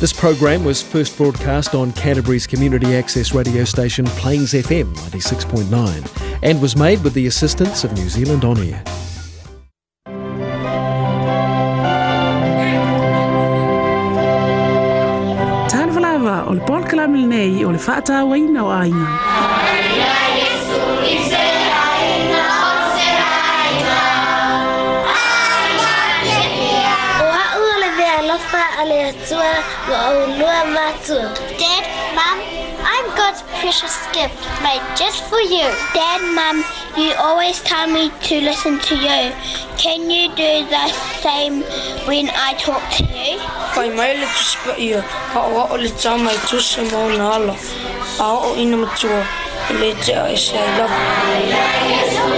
This program was first broadcast on Canterbury's community access radio station Plains FM 96.9 and was made with the assistance of New Zealand On Air. o le o le faatauaina o aiga Dad, Mom, I'm God's precious gift made just for you. Dad, Mom, you always tell me to listen to you. Can you do the same when I talk to you? Kai mai le tu spa ia, ha o o le tā mai tu se mau na ala. A o ina matua, le te a e se love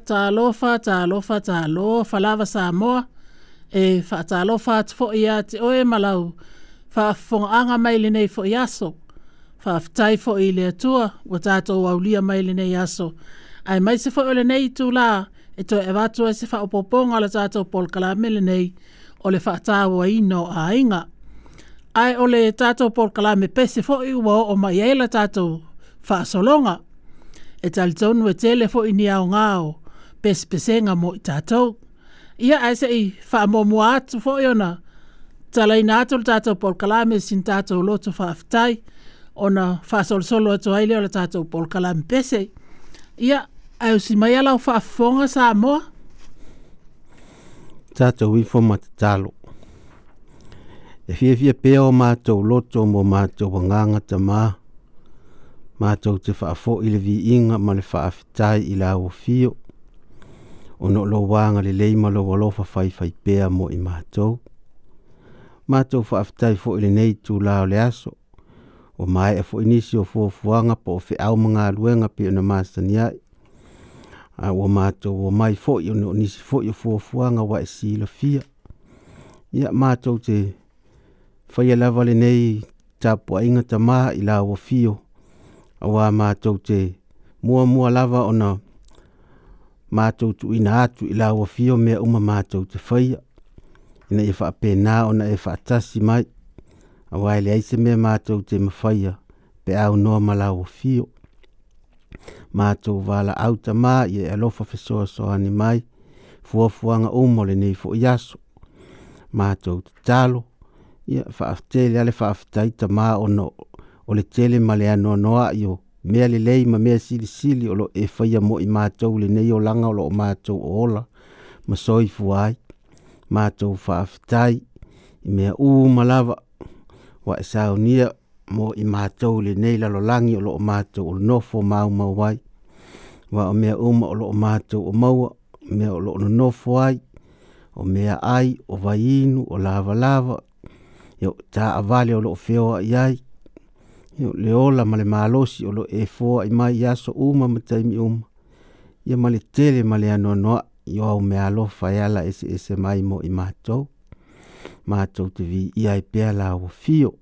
ta lofa, ta lofa, ta lo, falava sa moa, e fa ta lofa tfo ia te oe malau, fa fonga anga maile nei fo iaso, fa aftai fo i le atua, wa tato waulia maile nei iaso, ai mai se fo ole nei tu la, e to e vatu e se fa opoponga la tato pol kalamele nei, o le fa ta wa ino a inga. Ai ole tato pol kalame pese fo i uwa o mai eila tato, fa solonga, e tali tonu e tele fo i ni au ngao, pesepesega mo i tatou Ia aise i whaamomua atu fo ona talaina atu le tātou polkalame sin tātou loto whaafitai ona whaasolosolo atu aile o le tātou polkalame pese. Ia au si mai alau whaafonga sa moa. Tātou wifo matatalo. E fiafia pea o matou loto mo matou agaga tamā matou te whaafo le viiga ma le whaafitai i la o o no lo wanga le leima lo lo fa fai fai pea mo i mātou. Mātou fa aftai fo ili nei tū lao le aso. O mai e fo inisi o fo fuanga po o fe au mga luenga pe ona māsa ni ai. O wa mātou o mai fo i no nisi fo i o fo fuanga wa e si lo fia. Ia mātou te fai alawa le nei tā po inga ta maa i lao o fio. A wā mātou te mua mua lava ona mātou matou tuuina atu i fio mea uma matou te faia ina ia e faapenā ona e faatasi mai auā e leai se mea matou te mafaia pe aunoa ma lauafio matou valaau tamā ia e alofa fesoasoani mai fuafuaga uma o lenei foʻi aso matou tatalo ia faatele ale le faafetai tamā ona o le tele ma le anoanoaʻi o mea lelei ma mea silisili o lo e faia mo i mātou le nei o langa o lo o mātou o ola ma soifu ai mātou whaafitai i mea u malawa wa e saunia mo i mātou le nei lalolangi o lo o mātou o nofo mau mau wai, wa o mea uma o lo o mātou o maua mea o lo o nofo ai o mea ai o vainu o lava lava yo ta avale o lo o feoa ai Yo le ola male malo si o lo e fo i mai ya so uma mtai mi um. Ya male tele male ano no yo au me alo fa yala ese ese mai mo i mato. Mato te vi i ai pe ala o fio.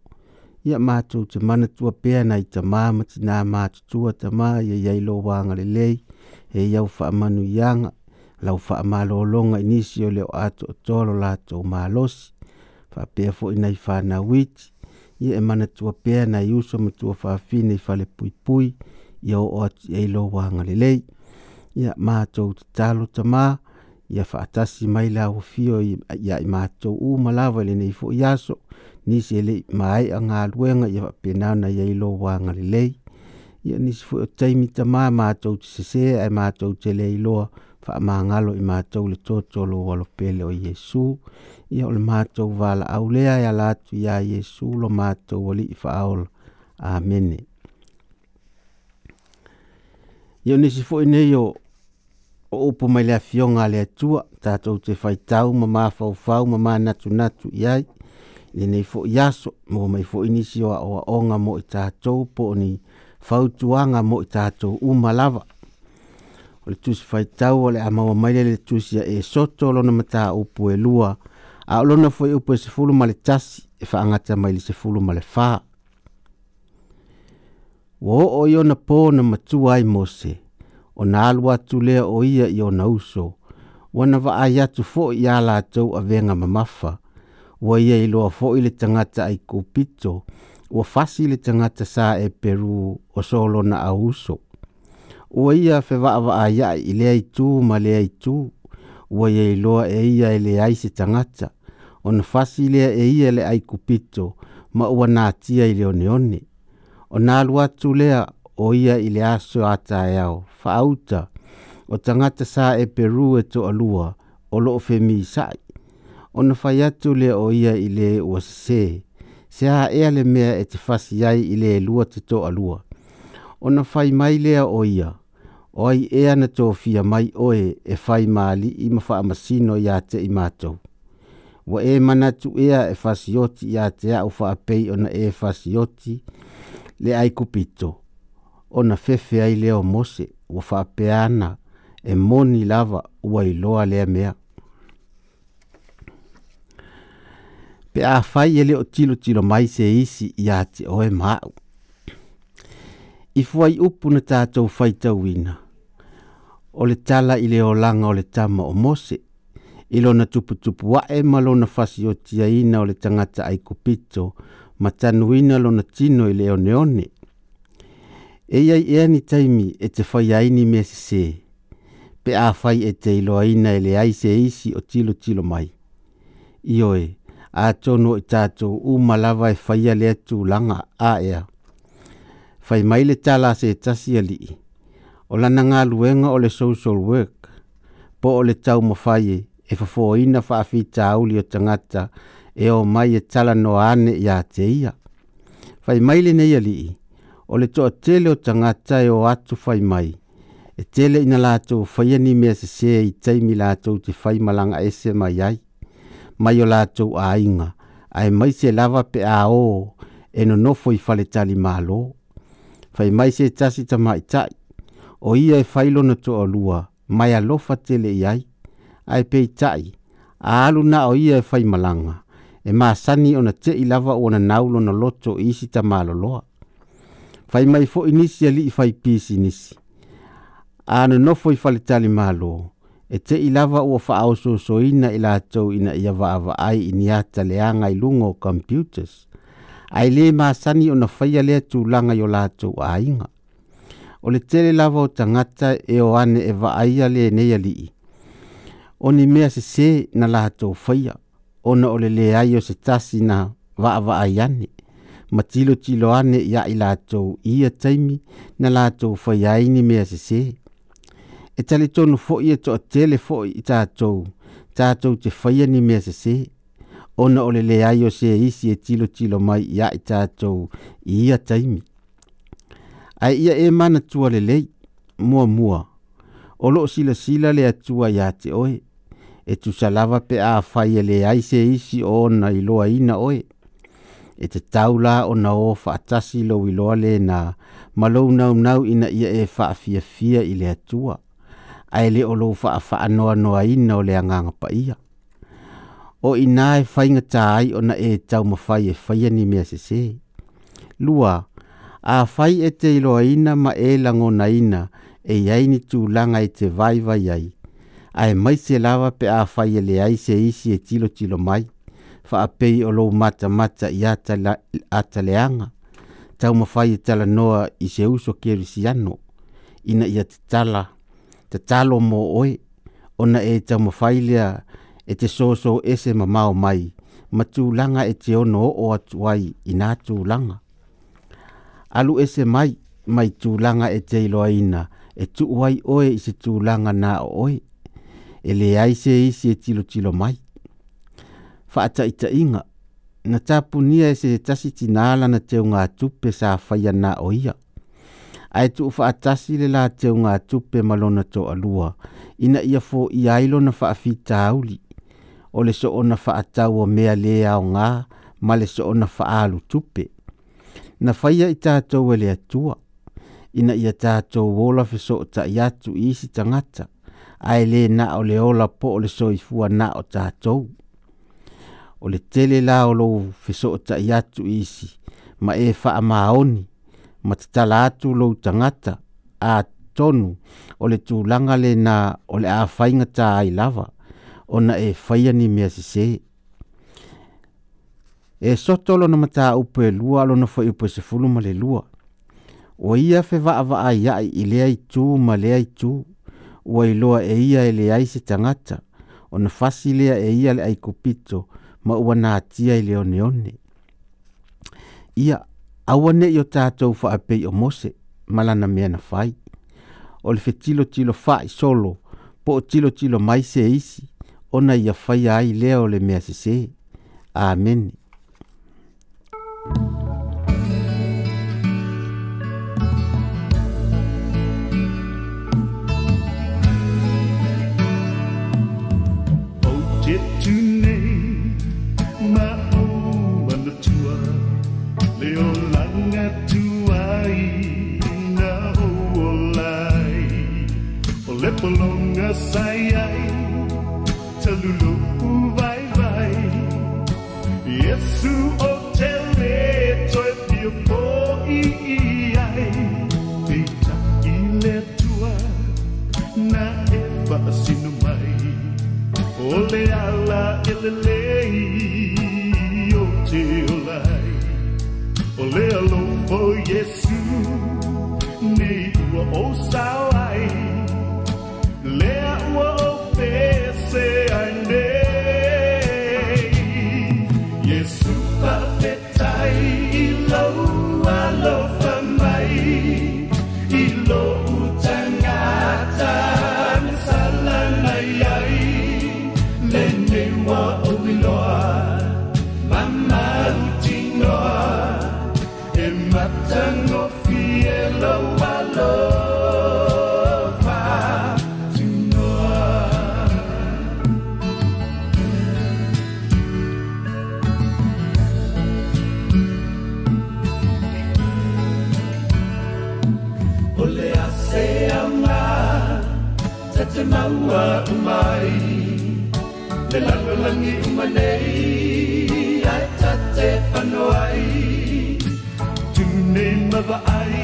Ya mato te mana tua pe na i ta ma ma na ma tua ta ma ya ya lo wanga le lei. E ya fa manu yang la fa malo longa inisio le ato tolo la to malos. Fa pe fo inai fa na witi ia e manatua pea na i uso ma tua faafine i fale puipui ia oo atu i ai lou agalelei ia matou tatalo tamā ia faatasi mai le auafio ia i matou uma lava i lenei foʻi aso nisi e leʻi maai agaluega ia faapena ona i ai lou agalelei ia nisi foi o taimi tamā matou te sesē ae matou te lē iloa faamagalo i matou le toatolo ua alopele o iesu ia o le matou valaau lea ia latu iā iesu lo matou alii faaola amene ia o nisi foʻi nei o o upu mai le afioga a le atua tatou te faitau ma mafaufau ma manatunatu i ai lenei foʻi aso mo mai foʻi nisi o aʻoaʻoga mo i tatou po oni fautuanga mo i tātou umalawa. O le tusi fai tau o le amawa maile le tusi e soto o lona mata upu e lua. A o lona fwe upu e se fulu ma le tasi e whaangata mai le se fulu ma le faa. Wo o i ona pō na matua ai mose. O na alua tu lea o ia i ona uso. Wana va ai atu fo i ala atou a venga mamafa. Wa ia i loa fo i le tangata ai kupito o fasi le tagata sa e peru o solona auso ua ia ya i lea itu ma lea itu ua ia iloa e ia e leai se tagata ona fasi lea e ia le aikupito ma ua natia i le oneone o nalu atu lea o ia i le aso ataeao faauta o tagata sa e peru e alua o loo femisaʻi ona fai atu lea o ia i lē ua sesē se a ea le mea e te fasi ai i le lua te tō alua. O na whai mai lea o ia, o ai ea na tō fia mai oe e whai maali i mawha amasino i a te i mātou. Wa e manatu ea e fasioti i a te au wha apei o na e fasioti le ai kupito. O na fefe ai leo mose wa wha apeana e moni lava ua i loa lea mea. pe a fai ele o tilo tilo mai se isi i a te oe mau. I fuai upu na tātou fai tauina. O le tala i le o o le tama o mose. I na tupu tupu wae ma lona fasi o tia ina o le tangata ai kupito. Ma tanuina lona tino i le o neone. E iai ea ni taimi e te fai aini me se se. Pe a fai e te iloa ina ele le aise isi o tilo tilo mai. Ioe. e a tono i tātou u malawa e whaia lea tūlanga a ea. Whai maile tala se tasi a lii. O lana ngā luenga o le social work. Po o le tau ma whai e, e whafo ina whaafi tāuli o tangata e o mai e tala no ane i a te ia. Whai mai nei a lii. O le toa tele o tangata e o atu whai mai. E tele ina lātou whaia ni mea se se i teimi lātou te whai malanga ese mai ai mai o latou aiga ae mai se lava pe ao e nonofo i faletali malo fai mai se tasi tamaʻitaʻi o ia e fai lona toʻalua mai alofa tele i ai ae peitaʻi aaluna o ia e fai malaga e masani ona teʻi lava ua nanau lona loto i isi tamāloloa fai mai foʻi nisi alii fai pisi nisi a nonofo i faletali malo e te i lava ua whaau so so ina i lātou ina ia wa ai i niata le anga i lungo computers. Ai le māsani o na whaia lea tū langa i o lātou a inga. O le tele lava o tangata e o ane e wa aia le nei alii. O ni mea se se na lātou whaia, ona o le le ai o se tasi na wa wa ai ane. Ma tilo tilo ane ia i lātou ia taimi na lātou whaia ini ni mea se. se e tali tonu fo'i e to atele fo'i i tatou tatou te faia ni mea sesē ona o leleai o se e isi e tilotilo mai ia i tatou i ia taimi ae ia e manatua lelei muamua o lo'o silasila le atua iā te oe e tusalava pe a fai e leai se e isi o ona iloaina oe e te tau la ona ō faatasi lou iloa lenā ma lou naunau ina ia e faafiafia i le atua ae le o lou faafaanoanoa ina o le agaga paia o inā e faiga tāai ona e taumafai e faia ni mea sesē lua afai e te iloaina ma e lango na ina e iai ni tu tulaga i te vaivai ai ae mai se lava pe a afai e ai se isi e tilotilo mai Fa faapei o lou matamata ia ataleaga taumafai e noa i se uso kerisiano ina ia tala te talo mō oe, ona e tau mawhailea e te soso ese ma mau mai, ma tūlanga e te ono o atuai i nā tūlanga. Alu ese mai, mai tūlanga e te iloaina, e tuuai oe i se tūlanga nā o oe, e le aise i se tilo tilo mai. Whaata i inga, na tāpunia e se tasiti nāla na teunga tupe sa whaia nā o ia ae fa faatasi le lateuga tupe ma lona toʻalua ina ia foʻi ai lona faafitauli o le so ona faatau o mea lē aogā ma le so ona faaalu tupe na faia i tatou e le atua ina ia tatou ola fesootaʻi atu i isi tagata ae lē na ole ola po o le soifua na o tatou o ole tele la o lou fesootaʻi atu isi ma e faamaoni e matatala tatala atu lou tagata a tonu o le tulaga lenā o le a faiga tāai lava ona e faia ni mea sesē e soto lona mataupu e lua lona foi upu e sefulu ma le lua O ia fevaavaai ai i lea itū ma lea itū ua iloa e ia e leai se tagata ona fasi lea e ia le aikupito ma ua natia i leoneone ia aua ne'i o tatou faapei o mose ma lana mea na fai o le fetilotilo faʻisolo po o tilotilo mai se isi ona ia faia ai lea o le mea sesē amene Bolonga say ay, Talulu vai vai. Yesu o tele toi pio po i i ai. Pita ile tua na eva sinu mai. Ole ala ilelei o te olai. Ole alo po Yesu nei tua o sao. le langi umanei ai tate whanoai tune ai,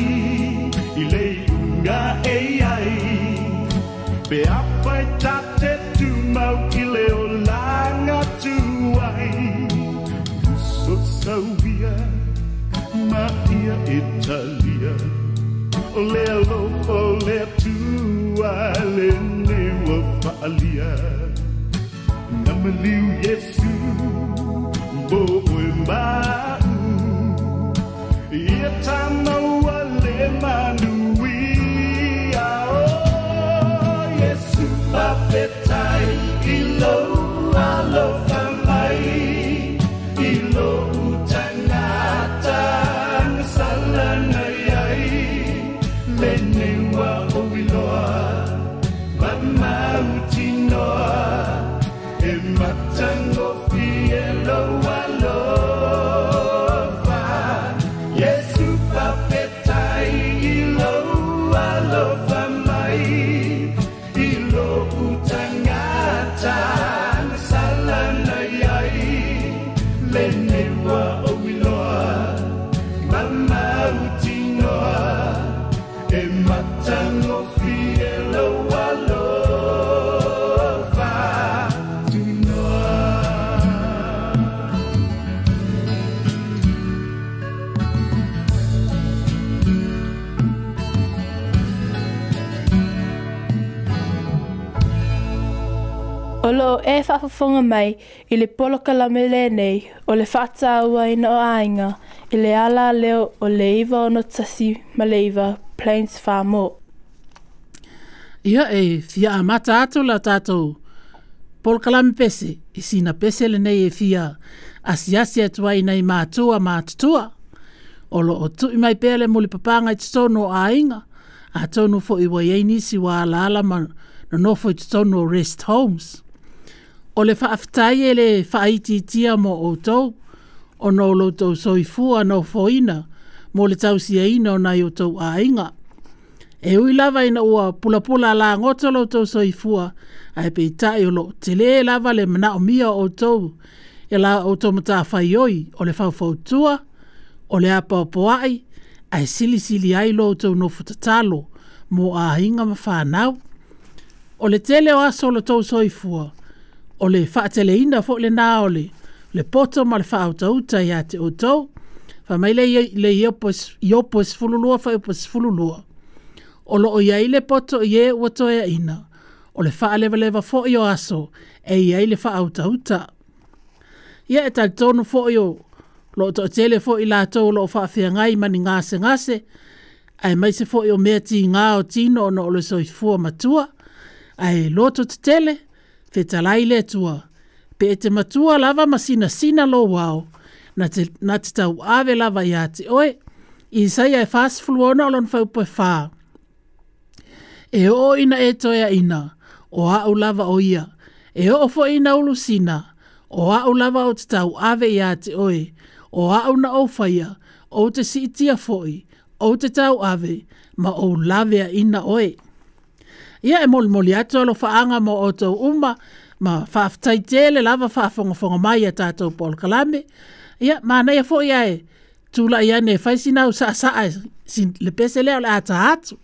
i lei unga e. ai pe apai tate tu mau ki leo langa tuai Uso sauia ma ia Italia o le alofo le tuai le neua whaalia Maliu Yesu Bobwe Mbau Yetano Wale Manui Ao Yesu Bafetai Ilo Alofa e whafafonga mai i le poloka la nei o le whata aua i no ainga i le ala leo o le iwa o no tasi ma le iwa Plains Farm o. Ia e fia a mata ato la tatou. Poloka la pese i sina pese le nei e fia asiasi e tuai nei mātua mātutua. Olo o tu i mai pele mo muli papanga i tutono o ainga. A tonu e fo i waiaini si wa ala ala ma na nofo i tutono o rest homes o le whaaftai e le whaaititia mo o tau, o no lo tau soifua no foina, mo le tau si eina o nai o tau a inga. E ui lava ina ua pula pula la ngota lo tau soifua, a e peitai o lo tele le lava le mana o mia o tau, e la o tau mata whai oi, o le whaufautua, o le apa o poai, a e sili sili ai lo tau no futatalo, mo a inga mawhanau. O le tele o aso lo tau soifua, o le tau soifua, ole le whaatele ina fo le nā ole, le poto ma le whaauta uta i ate o tau, mai le iopos, pues fululua wha iopos pues O lo o iai le poto i e wato e ina, o le wha aleva leva fo yo o aso, e iai fa whaauta uta. Ia e ton fo yo lo to tele fo i lātou lo o wha awhia ngai mani nga se ai mai se fo yo o mea ti ngā o tino no no so fo ma matua, ai lo to tele, te talai le tua, pe e te matua lava ma sina sina lo wao, na te, na te tau ave lava ia te oe, i sai ai fast fluona olon fau poe fā. E o ina e toia ina, o a lava o ia, e o ofo ina ulu sina, o a lava o te tau ave ia te oe, o a na o faya, o te si itia foi, o te tau ave, ma o lavea ina oe. ia e molimoli atu alofaaga mo outou uma ma faafetaitē le lava faafogafoga mai a tatou kalame ia manaia foʻi ae tulaʻi ane e faisinau saasaʻa le pese lea o le a atu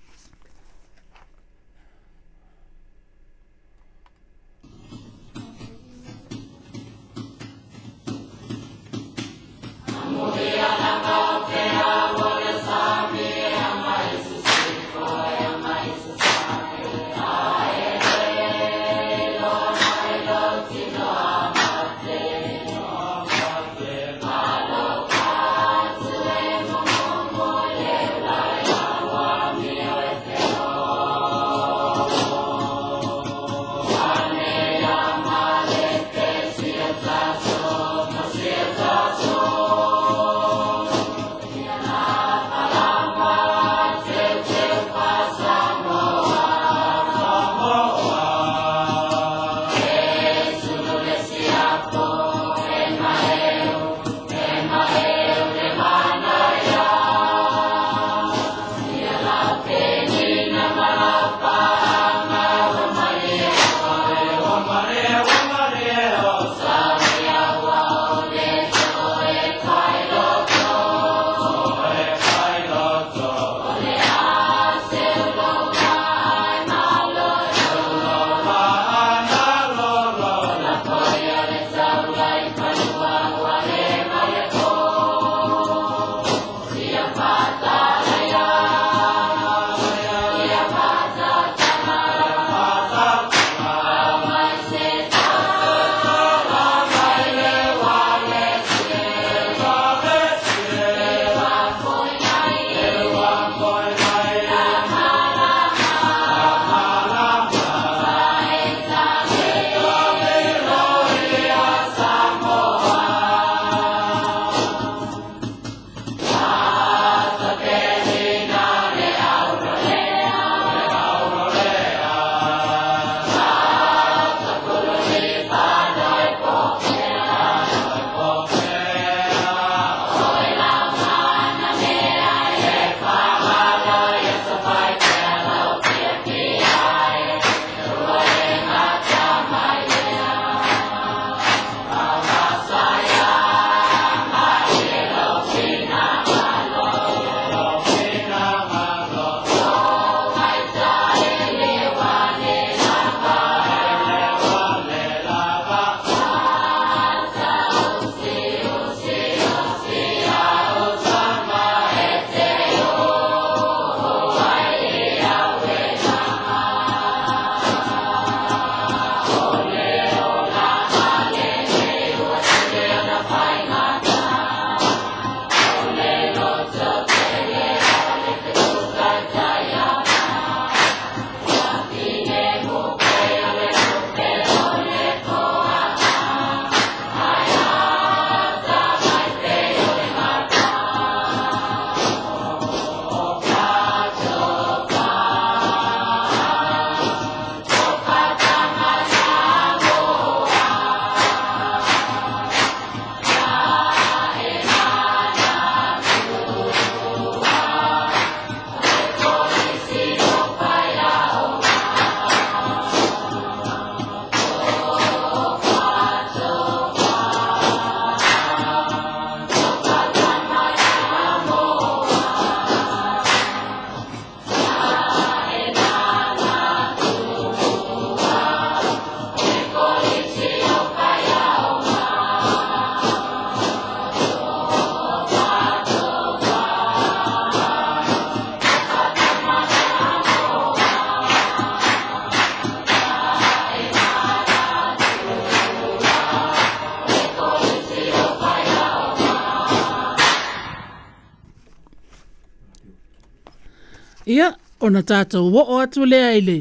ona tātou wo'o atu lea i le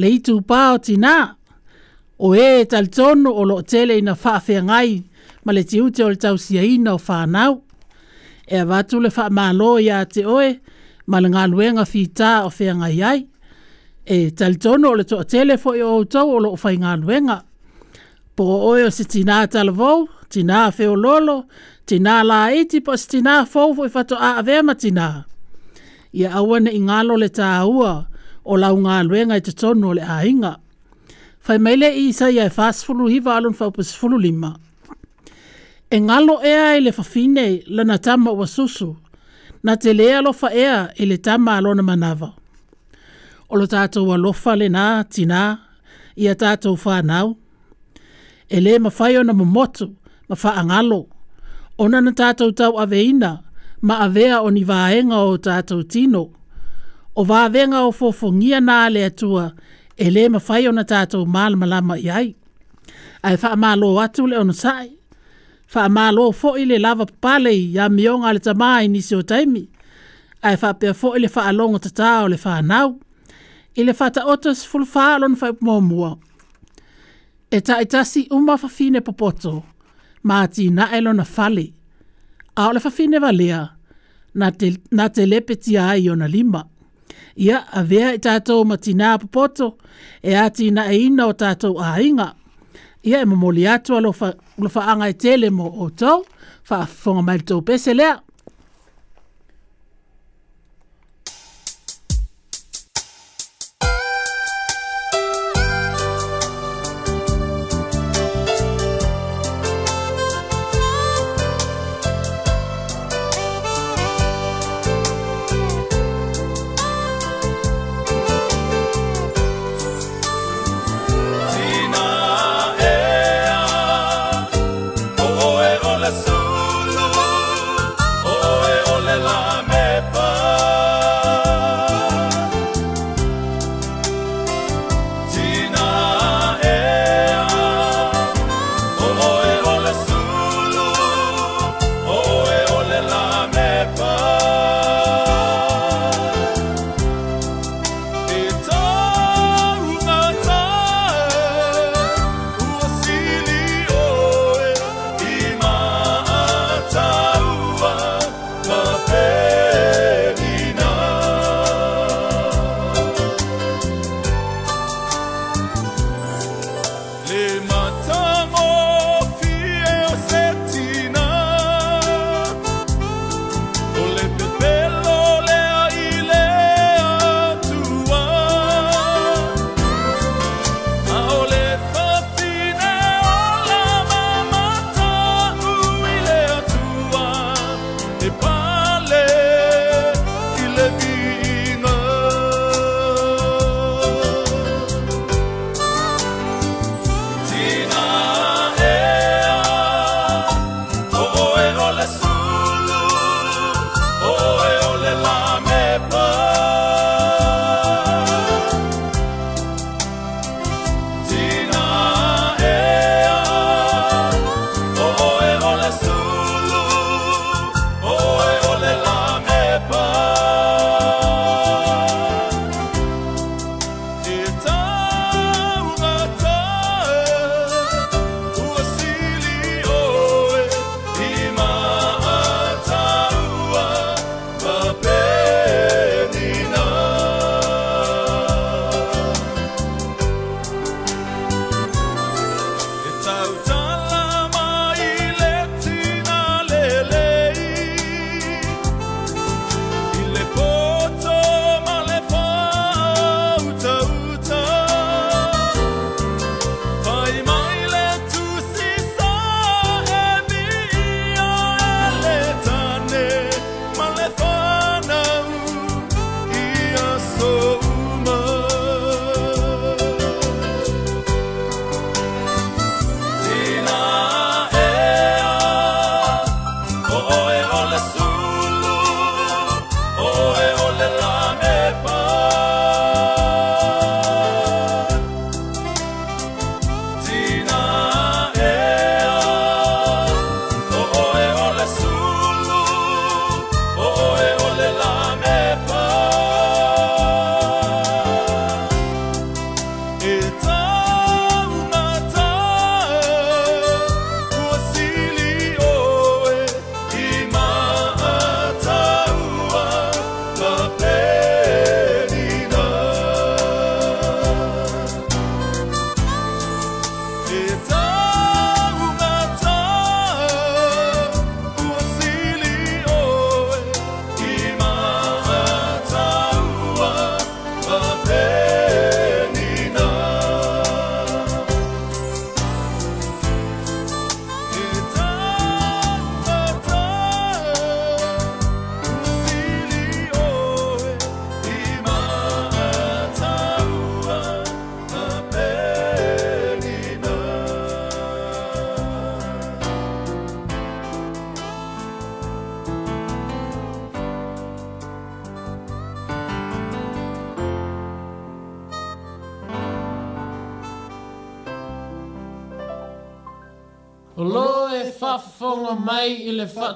le itu pā o e tinā o ē e talitonu o lo'o tele ina fa'afeagai ma le tiute o le tausiaina o fānau e ava atu le fa'amālō iā te oe ma le fi fitā o feagai ai e talitonu o le to'atele fo'i o outou o lo lo'o faigaluega po o oe o se tinā talavou tinā feololo tinā lāiti po o se tinā fou fo'i fato'a'avea ma tinā ia awa na ingalo le ta o lau ngā luenga i te le ahinga. Fai maile i isa ia e fāsfulu hiva alun fāpasfulu lima. E ngalo ea i le fafine la na tama wa susu, na te lea lofa ea i le tama alona manava. O lo tātou wa lofa le nā, tina, ia tātou whānau. E le mawhaio na mamotu, mawha angalo, ona na tātou tau aveina, ma avea o ni vaenga o tātou tino. O vaavenga o fofongia nā le atua, e le mawhai o na tātou māla malama i ai. Ai wha amalo atu le ono sai, wha amalo fo i le lava pale i a mionga le tamai ni si o taimi, ai wha pia fo i le wha alongo tata o le wha nau. i le wha otas ful wha alon wha mua. E ta i tasi umafafine popoto, mā ti na elona fale. fale a ole fafine wa lea, na te, na te lepe ti a i ona lima. Ia, a vea i tātou ma tina apopoto, e a tina e ina o tātou a inga. Ia, e mamoli atu fa, lo fa anga e tele mo o tau, fa fonga mai tau pese lea.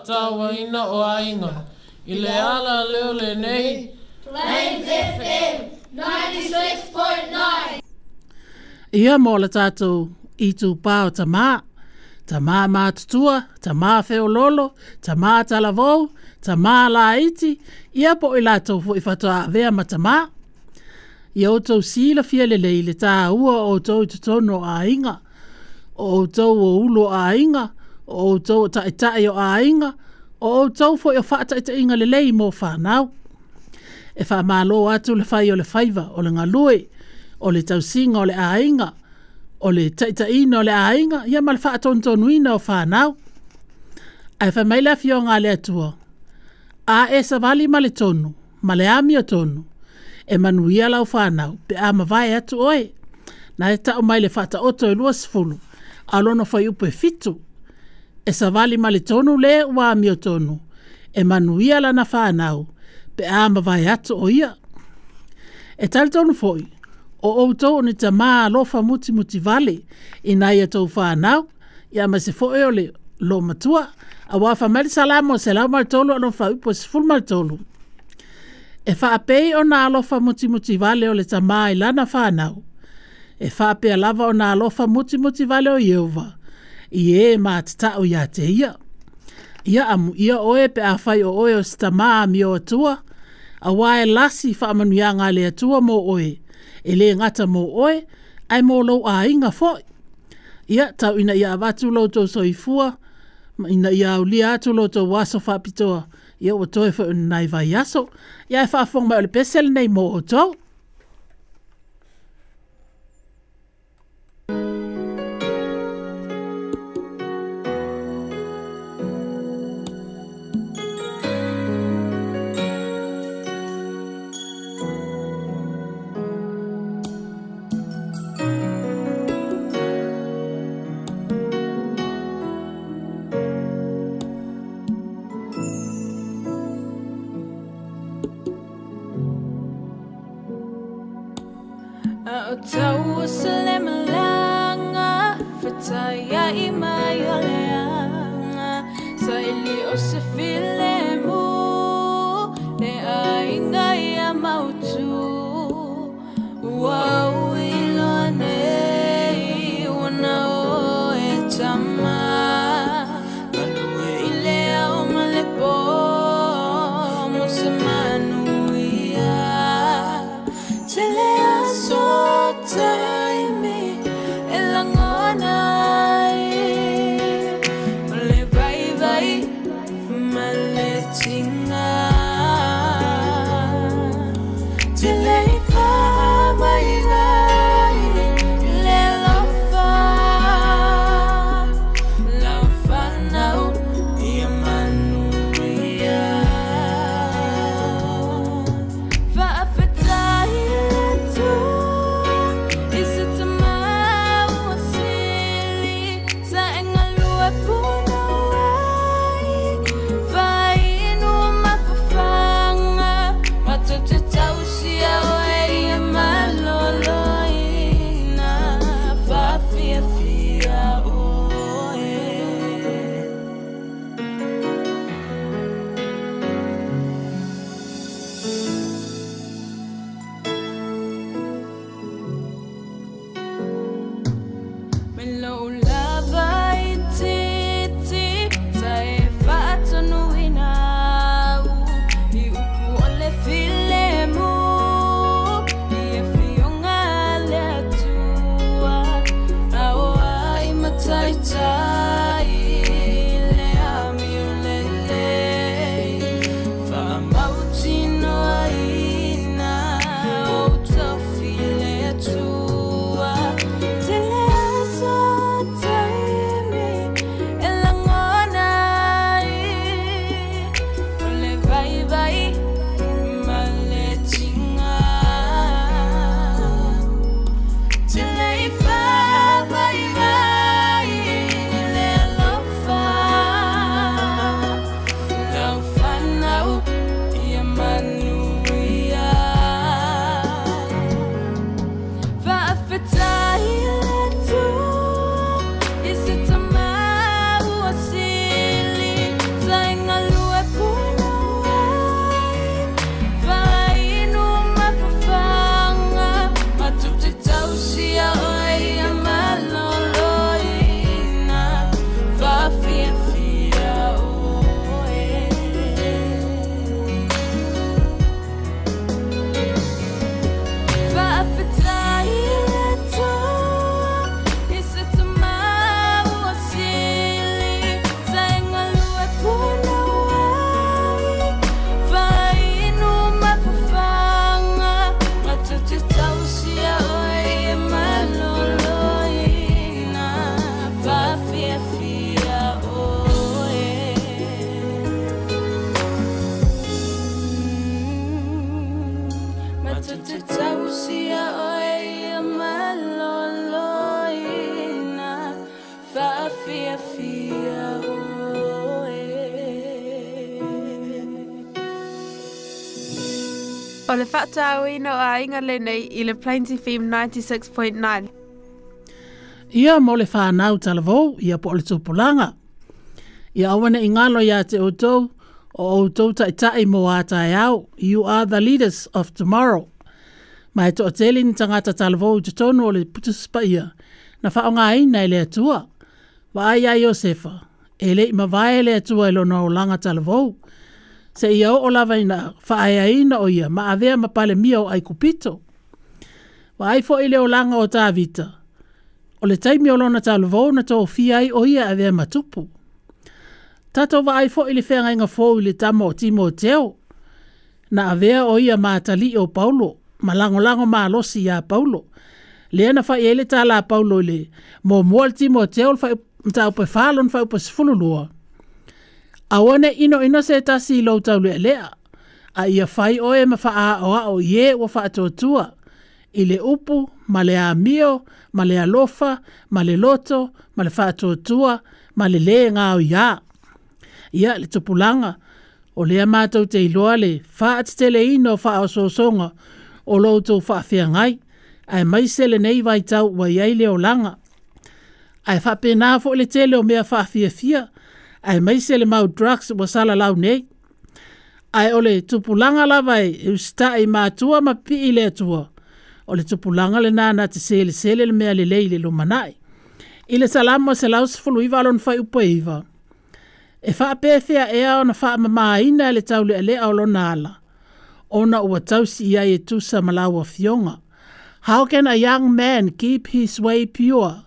tawa ina o ainga. I le ala leo le nei. Plains FM 96.9 Ia mō le tātou i tū pāo ta mā. Ta mā mā tutua, ta mā feo lolo, ta mā talavou, ta mā la iti. Ia po i lātou fu i fatoa vea ma ta mā. I outou sīla fia le leile tā ua o tō i tutono a inga. O tō o ulo a inga o outou o taʻitaʻi o āiga o outou foʻi o faataʻitaʻiga lelei mo fanau e faamālō atu le fai o le faiva o le galue o le tausiga o le āiga o le taʻitaʻiina o le āiga ia ma le faatonutonuina o fanau ae faimai le afioga a le atua a e savali ma le tonu ma le ami o tonu e manuia lau fanau pe a mavae atu oe na e taʻu mai le faataoto e lua sefulu a lona foi upu e fitu e savali male tonu le wa mio tonu e manuia lana whanau pe ama vai ato o ia. E tal tonu foi o ou tau ni ta maa lofa muti muti vale i nai e tau whanau i ama se foe o le lo matua a wafa mali salamu o se lau maltolu anon fa upo se ful maltolu. E whaapei o na alofa muti muti vale o le ta maa i lana whanau. E whaapea lava o na alofa muti muti vale o Yehovah i e mā te tau ia te ia. Ia amu ia oe pe a whai o oe o sita mā mi o atua, a wae lasi whaamanu ia ngā le atua mō oe, e le ngata mō oe, ai mō lau a inga fōi. Ia tau ina ia avatu lau tō soifua, ina ia au lia atu lau tō waso whapitoa, ia o toi fo un vai aso, ia e whaafong mai o le pesel nei mō o tōu. tahu selama langa Fataya imaya så Saili o se filema O le whata au ino a inga le nei i le Plains FM 96.9. Ia mo le whanau talavou i a po le polanga. Ia awana i ngalo ia a o outou o outou tai tai mo a au. You are the leaders of tomorrow. Ma e to o te lini tangata talavou te tonu o le putuspa ia. Na wha o ngai nei le atua. Wa ai a Iosefa. E le ima vai le atua i lona o langa talavou se ia o lava ina faaea ina o ia ma avea ma pale mia ai aikupito ua ai foʻi le olaga o tavita o le taimi o lona talovou na toofia ai o ia avea ma tupu tatou vaai foʻi le feagaiga fou i le tama o timoteo na avea o ia matalii o paulo ma lagolago malosi iā paulo lea na faia ai le tala paulo i le momua le timoteo le faʻi mataupefalo na faʻiupasefululua awane ino ino se tasi lo tau le lea. A ia fai oe ma faa o a o ye o faa tua. Ile upu, ma a mio, ma a lofa, male loto, male le faa tua, male le le ngā o ia. Ia le tupulanga, o le a mātou te iloa le faa atitele ino faa o sosonga, o lo tau faa fia ngai. Ai mai se le nei vai tau wa iai le o langa. Ai faa pe nā fo le tele o mea faa fia fia. fia ai mai se mau drugs wa sala lau nei. Ai ole tupulanga lavai e usta e mātua ma pi i le atua. Ole tupulanga le nana te sele sele le mea le leile lo manai. I le salamu se lau se fulu iwa alon fai upo iwa. E faa pēwhia ea o na faa mamā ina le tau le alea o nāla. Ona ua tausi ia e sa malawa fionga. How can a young man keep his way pure?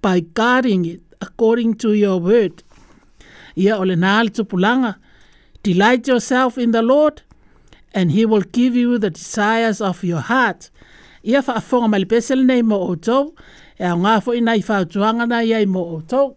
By guarding it according to your word Ia ole nāli tupulanga. Delight yourself in the Lord, and he will give you the desires of your heart. Ia whaafonga malipesele nei mo outou, e au ngā fo ina i whautuanga na ia mo outou.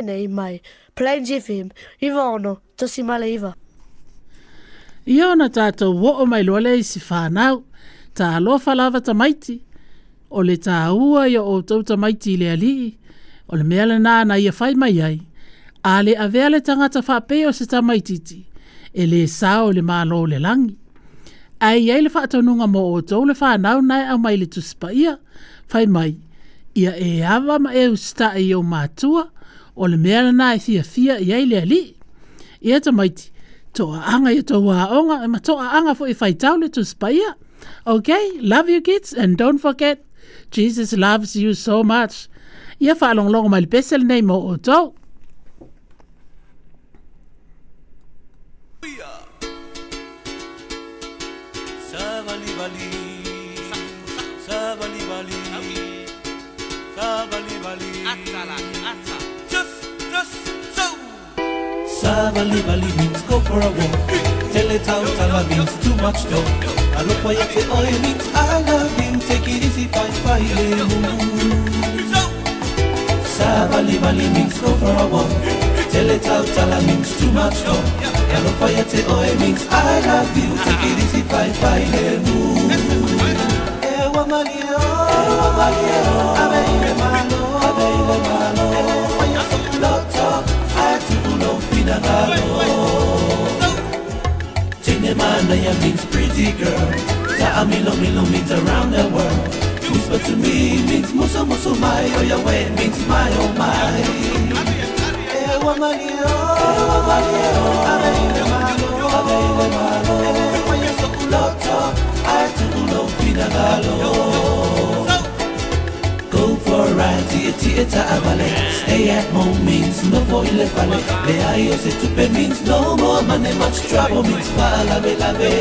tēnei mai. Plains FM, iwa ono, tosi male iwa. Ia ona tātou wo o mai lole i si whānau, tā alofa lava ta maiti, o le tā ua i o tau ta maiti le alii, o le mea le nāna ia whai mai ai, a le avea le tangata whapeo se ta maititi, e le sāo le mālo le langi. Ai ai le whātanunga mo o tau le whānau nai au mai le tusipa ia, whai mai, ia e awa ma e usta e o mātua, o le mea lana e fia fia i ai le ali. Ia ta maiti, toa anga i toa aonga, ma toa anga fo i whaitau le tu spaia. Okay, love you kids and don't forget, Jesus loves you so much. Ia wha long mai le pesel nei mo o tau. love and live and leave Go for a walk. Tell it out, I love it. Too much talk. I look for you to oil it. I love him. Take it easy, fight, fight. Serve and live and leave Go for a walk. Tell it out, tell I it's too much no. Yeah, no fire te oil mix. I love you, take it easy, fight, fight, hey, move. Eh, woman, yo, eh, woman, yo, abe, ibe, malo, abe, ibe, malo. na ngalo Tinemandaya means pretty girl Ta'amilo milo means around the world Tuspa to me means muso muso mai Oyawe means my oh my Ewa manio Ewa manio Ameile malo Ameile malo Ewa yeso uloto Aetu ulo pinagalo Ewa ride to theater ballet Stay at home means no foil of ballet The highest to pay means no more money Much trouble means fala belave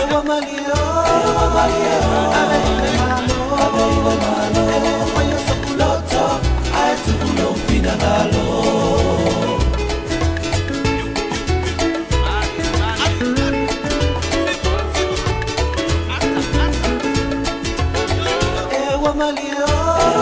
Ewa malio Ewa malio Aveile malo Aveile malo Elewa yosokuloto Aetukulo finagalo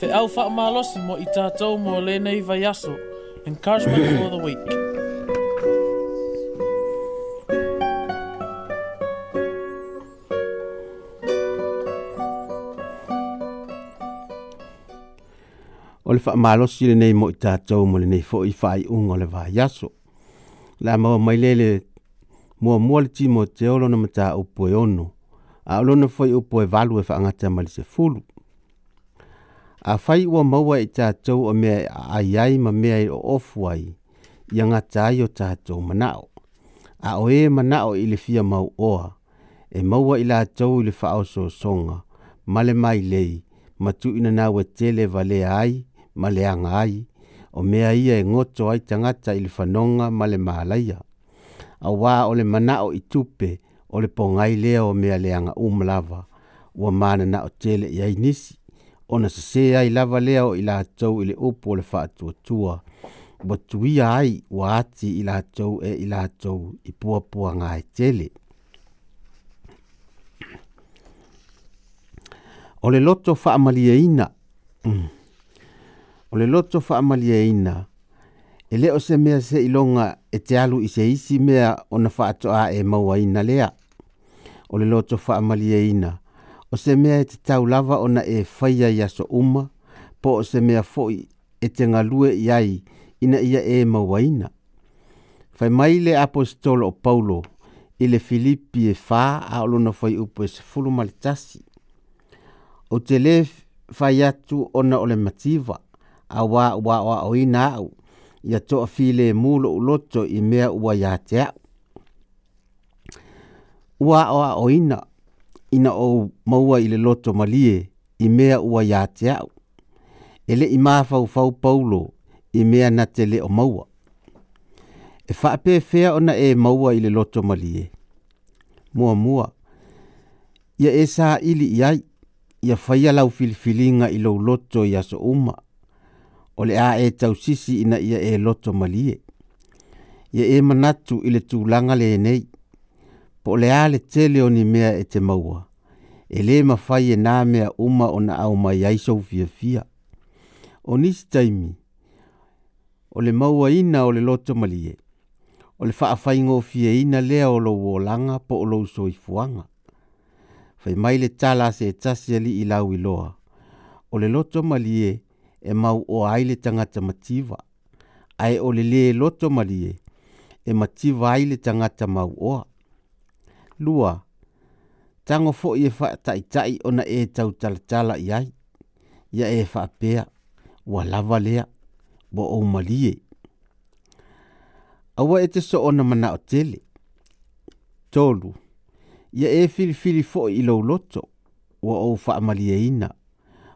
Te au wha malosi mo i tātou mo le nei vai aso. Encouragement for the week. O le wha malosi le nei mo i tātou mo le nei fo i whai unga le vai aso. La mawa mai lele mua mua le mo te olona mata upoe ono. A olona fo i upoe valu e wha angata mali fulu a fai ua maua i tātou a mea ai ai ma mea i o ofuai i anga tāi o tātou manao. A o e manao i le fia mau oa, e maua i la tau i le whao so songa, ma le mai lei, ma tu ina nā wa tele wa le ai, ma le anga ai, o mea ia e ngoto ai tangata i le whanonga ma le mālaia. A wā o le manao i tupe, o le pongai lea o mea le anga umlava, ua mana na o tele i ai nisi ona se se ai lava lea o i la tau i le upo le wha atua tua. Ma tuia ai wa ati i tau e i la tau i pua pua ngā e tele. O le loto wha amalia ina. O le loto wha amalia ina. E leo se mea se ilonga e te alu i se isi mea ona wha atua e maua ina lea. O le loto wha amalia ina. O le loto wha amalia ina o se mea e te tau lava ona e whaia i aso uma, po o se mea foi e te ngalue i ai ina ia e mawaina. Fai mai le apostolo o Paulo i le Filipi e fā a olona fai upo e se fulu malitasi. O te le fai atu ona ole mativa a wā wā wā o ina au i a toa file e mulo uloto i mea ua ia te au. Ua o oina ina o maua ile le loto malie i mea ua ia te au. E le i mafau fau paulo i mea na te le o maua. E whaape fea ona e maua ile le loto malie. Mua mua. Ia e sa ili i ai. Ia whaia lau filifilinga i lau loto i aso uma. O le a e tau sisi ina ia e loto malie. Ia e manatu ile le tūlanga le nei po le ale tele o ni mea e te maua. E le mawhai e nā mea uma o na au mai aisau fia fia. O nisi taimi, o le maua ina o le loto malie, o le whaafai ngō fia ina lea o lo wolanga po o lo soi fuanga. Fai mai le tala se e tasi ali i lau i loa, o le loto malie e mau o aile tangata mativa, ai o le le loto malie e mativa aile tangata mau oa lua. Tango fo i e tai tai ona e tau tala tala i Ya Ia e wha pea, wa lava lea, wa o malie. Awa e te so ona mana o tele. Tolu, ya e fili fili fo i lau loto, wa o wha malie ina.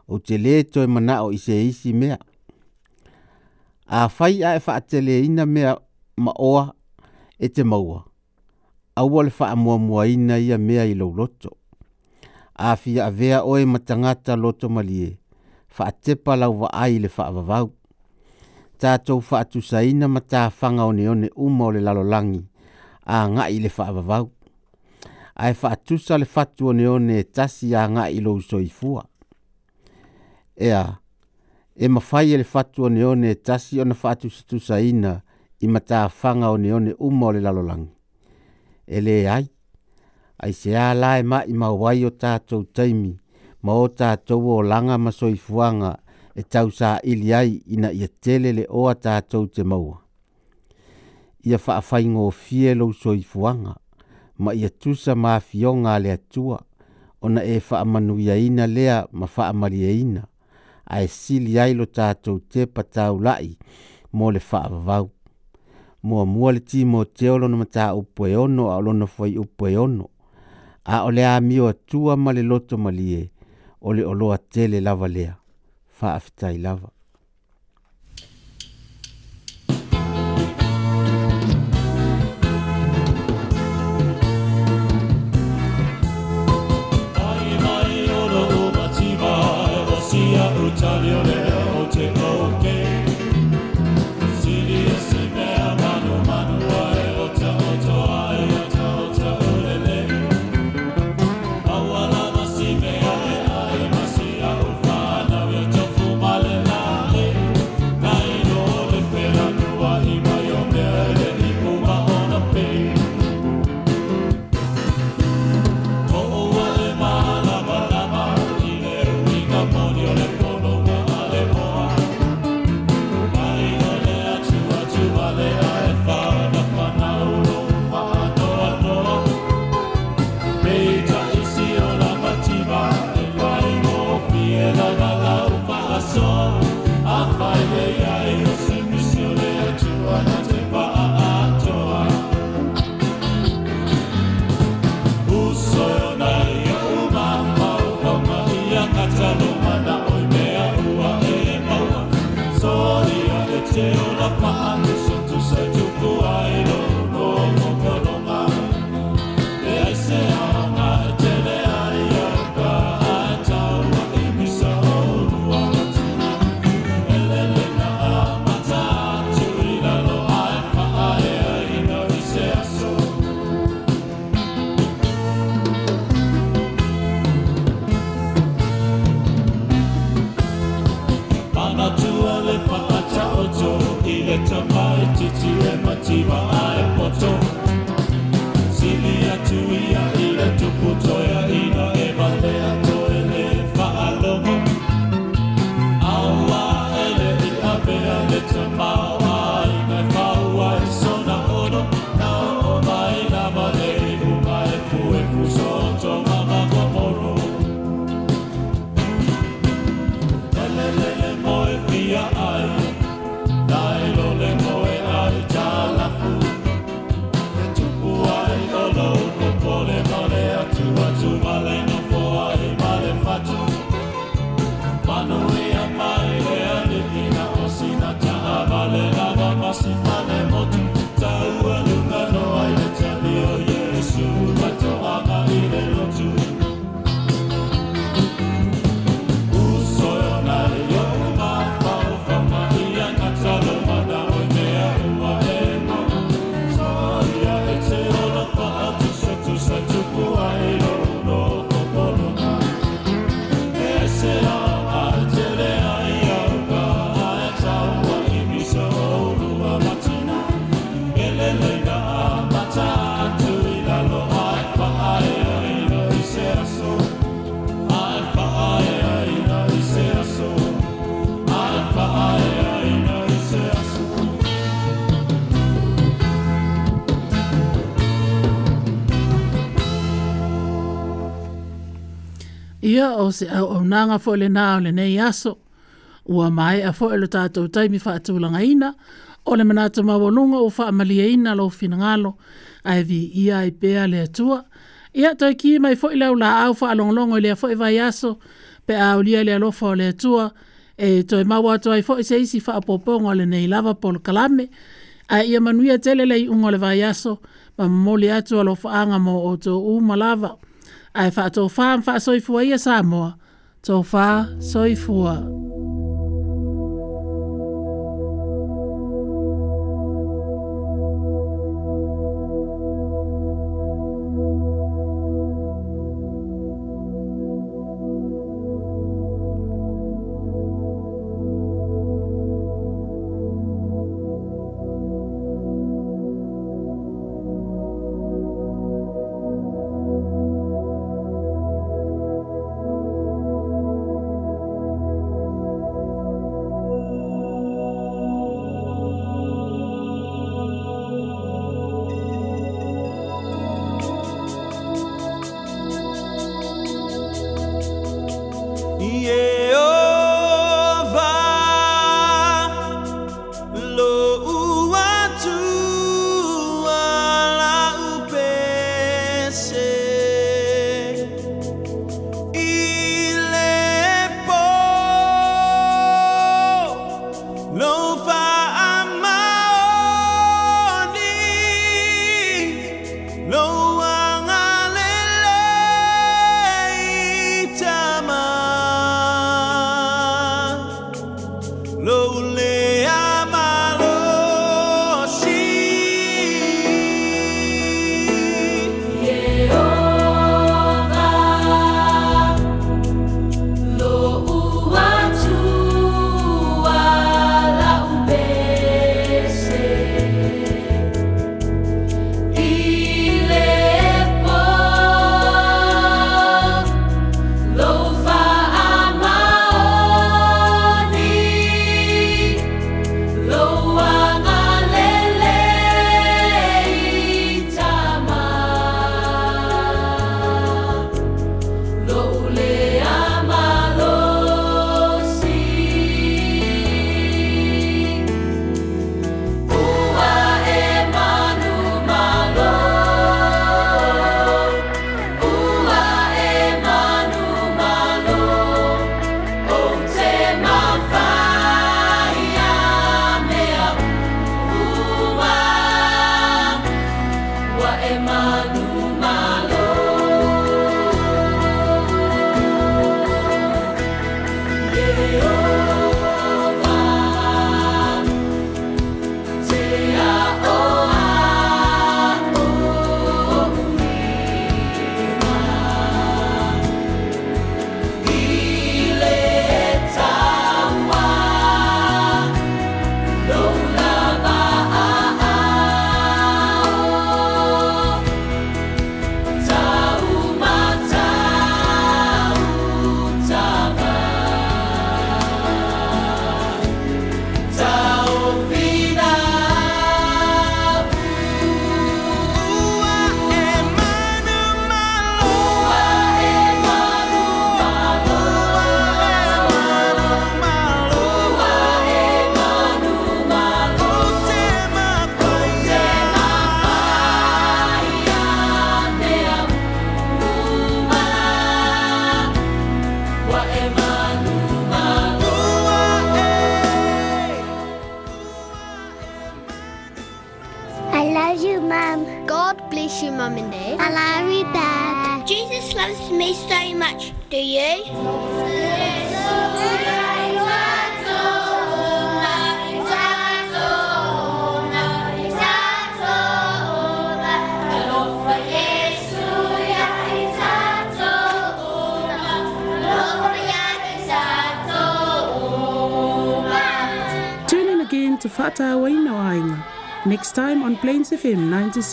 O te le to e mana o ise isi mea. A fai a e tele ina mea maoa e te maua aua le faamuamuaina ia mea i lou loto afia avea oe ma tagata loto ma lie faatepa lauvaai i le faavavau tatou faatusaina ma tafaga oneone uma o le lalolagi agaʻi i le faavavau ae faatusa le fatu oneone e tasi agaʻi i lou soifua ea e mafai e le fatu oneone e tasi ona faatusatusaina i matafaga oneone uma o le lalolagi ele ai. Ai se a la ma i ma wai o tātou teimi, ma o tātou o langa masoi fuanga e tau sa ili ai ina ia tele le oa tātou te maua. Ia whaafai ngō fie lou soi fuanga, ma i ia tusa ma fionga le atua, ona e whaamanuia ina lea ma whaamaria ina, ai e sili ai lo tātou te patau lai mo le whaavau mua mua le timo te o lono mata upo e ono a lono fai upo e ono. A o le a mio atua ma le loto malie o le oloa tele lava lea. Faa lava. ia o se au au nanga fo le nao le nei aso. Ua mai a fo le tātou taimi wha atulanga ina, o le manata mawalunga o wha amalia ina lo fina ngalo, a vi ia i pēa le atua. Ia tau ki mai fo le au la au wha alonglongo i le a fo i vai aso, pe a ulia le alofa o le atua, e toi mau atu ai fo i se isi wha apoponga le nei lava polo kalame, a ia manuia telelei unga le vai aso, ma mo mamoli lo alofa anga mo o tō umalava. lava ai fa to fa fa soifua ia sa mo to fa soifua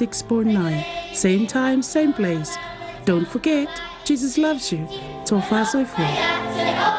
106.9. Same time, same place. Don't forget, Jesus loves you. Tofa Soifua.